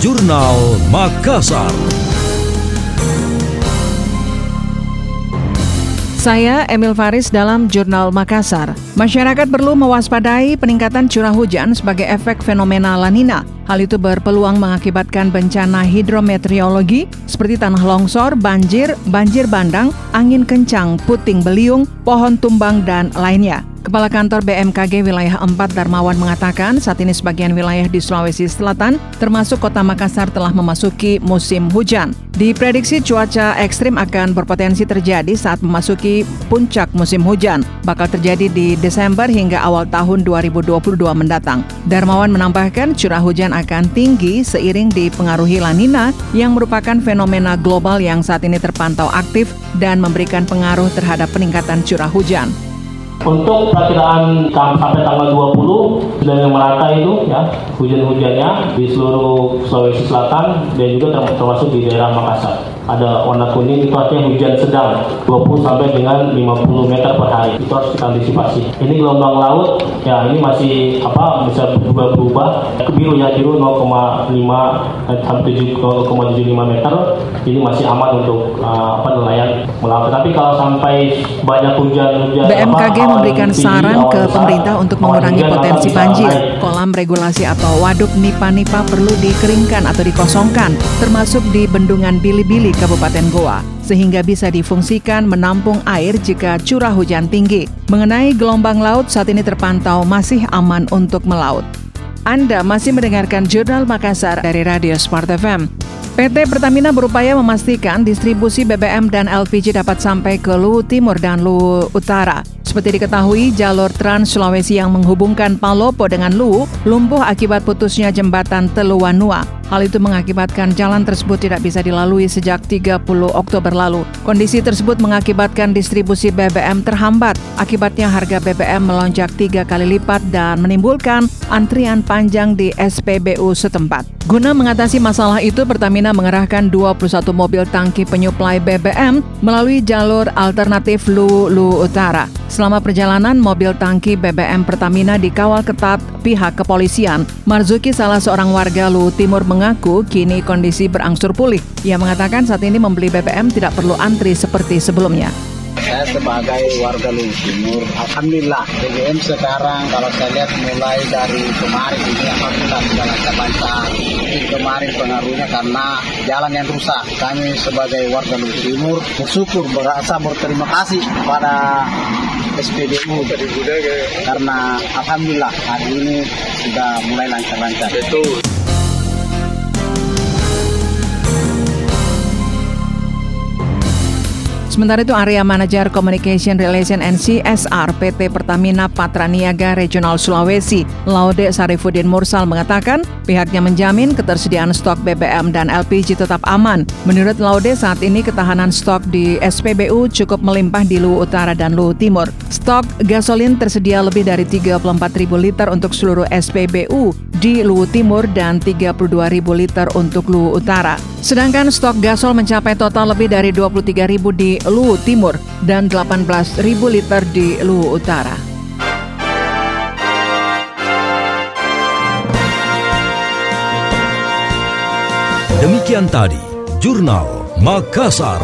Jurnal Makassar. Saya Emil Faris dalam Jurnal Makassar. Masyarakat perlu mewaspadai peningkatan curah hujan sebagai efek fenomena La Nina. Hal itu berpeluang mengakibatkan bencana hidrometeorologi seperti tanah longsor, banjir, banjir bandang, angin kencang, puting beliung, pohon tumbang, dan lainnya. Kepala Kantor BMKG Wilayah 4 Darmawan mengatakan saat ini sebagian wilayah di Sulawesi Selatan termasuk kota Makassar telah memasuki musim hujan. Diprediksi cuaca ekstrim akan berpotensi terjadi saat memasuki puncak musim hujan, bakal terjadi di Desember hingga awal tahun 2022 mendatang. Darmawan menambahkan curah hujan akan tinggi seiring dipengaruhi La Nina yang merupakan fenomena global yang saat ini terpantau aktif dan memberikan pengaruh terhadap peningkatan curah hujan. Untuk perkiraan sampai tanggal 20 sudah merata itu ya hujan-hujannya di seluruh Sulawesi Selatan dan juga termasuk di daerah Makassar ada warna kuning itu artinya hujan sedang 20 sampai dengan 50 meter per hari. Itu harus kita antisipasi. Ini gelombang laut ya ini masih apa bisa berubah-berubah. Biru ya biru 0,5 sampai 0,75 meter. Ini masih aman untuk uh, apa nelayan melaut. Tapi kalau sampai banyak hujan-hujan BMKG apa, memberikan saran ke pemerintah untuk mengurangi potensi banjir. kolam regulasi atau waduk nipa-nipa perlu dikeringkan atau dikosongkan termasuk di bendungan Bili-Bili Kabupaten Goa, sehingga bisa difungsikan menampung air jika curah hujan tinggi. Mengenai gelombang laut, saat ini terpantau masih aman untuk melaut. Anda masih mendengarkan Jurnal Makassar dari Radio Smart FM. PT Pertamina berupaya memastikan distribusi BBM dan LPG dapat sampai ke Luwu Timur dan Luwu Utara. Seperti diketahui, jalur Trans Sulawesi yang menghubungkan Palopo dengan Luwu lumpuh akibat putusnya jembatan Teluanua. Hal itu mengakibatkan jalan tersebut tidak bisa dilalui sejak 30 Oktober lalu. Kondisi tersebut mengakibatkan distribusi BBM terhambat. Akibatnya harga BBM melonjak tiga kali lipat dan menimbulkan antrian panjang di SPBU setempat. Guna mengatasi masalah itu, Pertamina mengerahkan 21 mobil tangki penyuplai BBM melalui jalur alternatif Lu-Lu Utara. Selama perjalanan, mobil tangki BBM Pertamina dikawal ketat pihak kepolisian. Marzuki, salah seorang warga Lu Timur, mengaku kini kondisi berangsur pulih. Ia mengatakan saat ini membeli BBM tidak perlu antri seperti sebelumnya. Saya sebagai warga Lu Timur, Alhamdulillah BBM sekarang kalau saya lihat mulai dari kemarin ini Alhamdulillah sudah lancar-lancar. Kemarin pengaruhnya karena jalan yang rusak. Kami sebagai warga Lu Timur bersyukur, berasa berterima kasih kepada SPBU karena alhamdulillah hari ini sudah mulai lancar-lancar. Betul. Sementara itu area manajer Communication Relation and CSR PT Pertamina Patraniaga Regional Sulawesi, Laude Sarifudin Mursal mengatakan pihaknya menjamin ketersediaan stok BBM dan LPG tetap aman. Menurut Laude saat ini ketahanan stok di SPBU cukup melimpah di Luwu Utara dan Luwu Timur. Stok gasolin tersedia lebih dari 34 ribu liter untuk seluruh SPBU di Luwu Timur dan 32 ribu liter untuk Luwu Utara. Sedangkan stok gasol mencapai total lebih dari 23 ribu Luwu Timur dan 18.000 liter di Luwu Utara. Demikian tadi, Jurnal Makassar.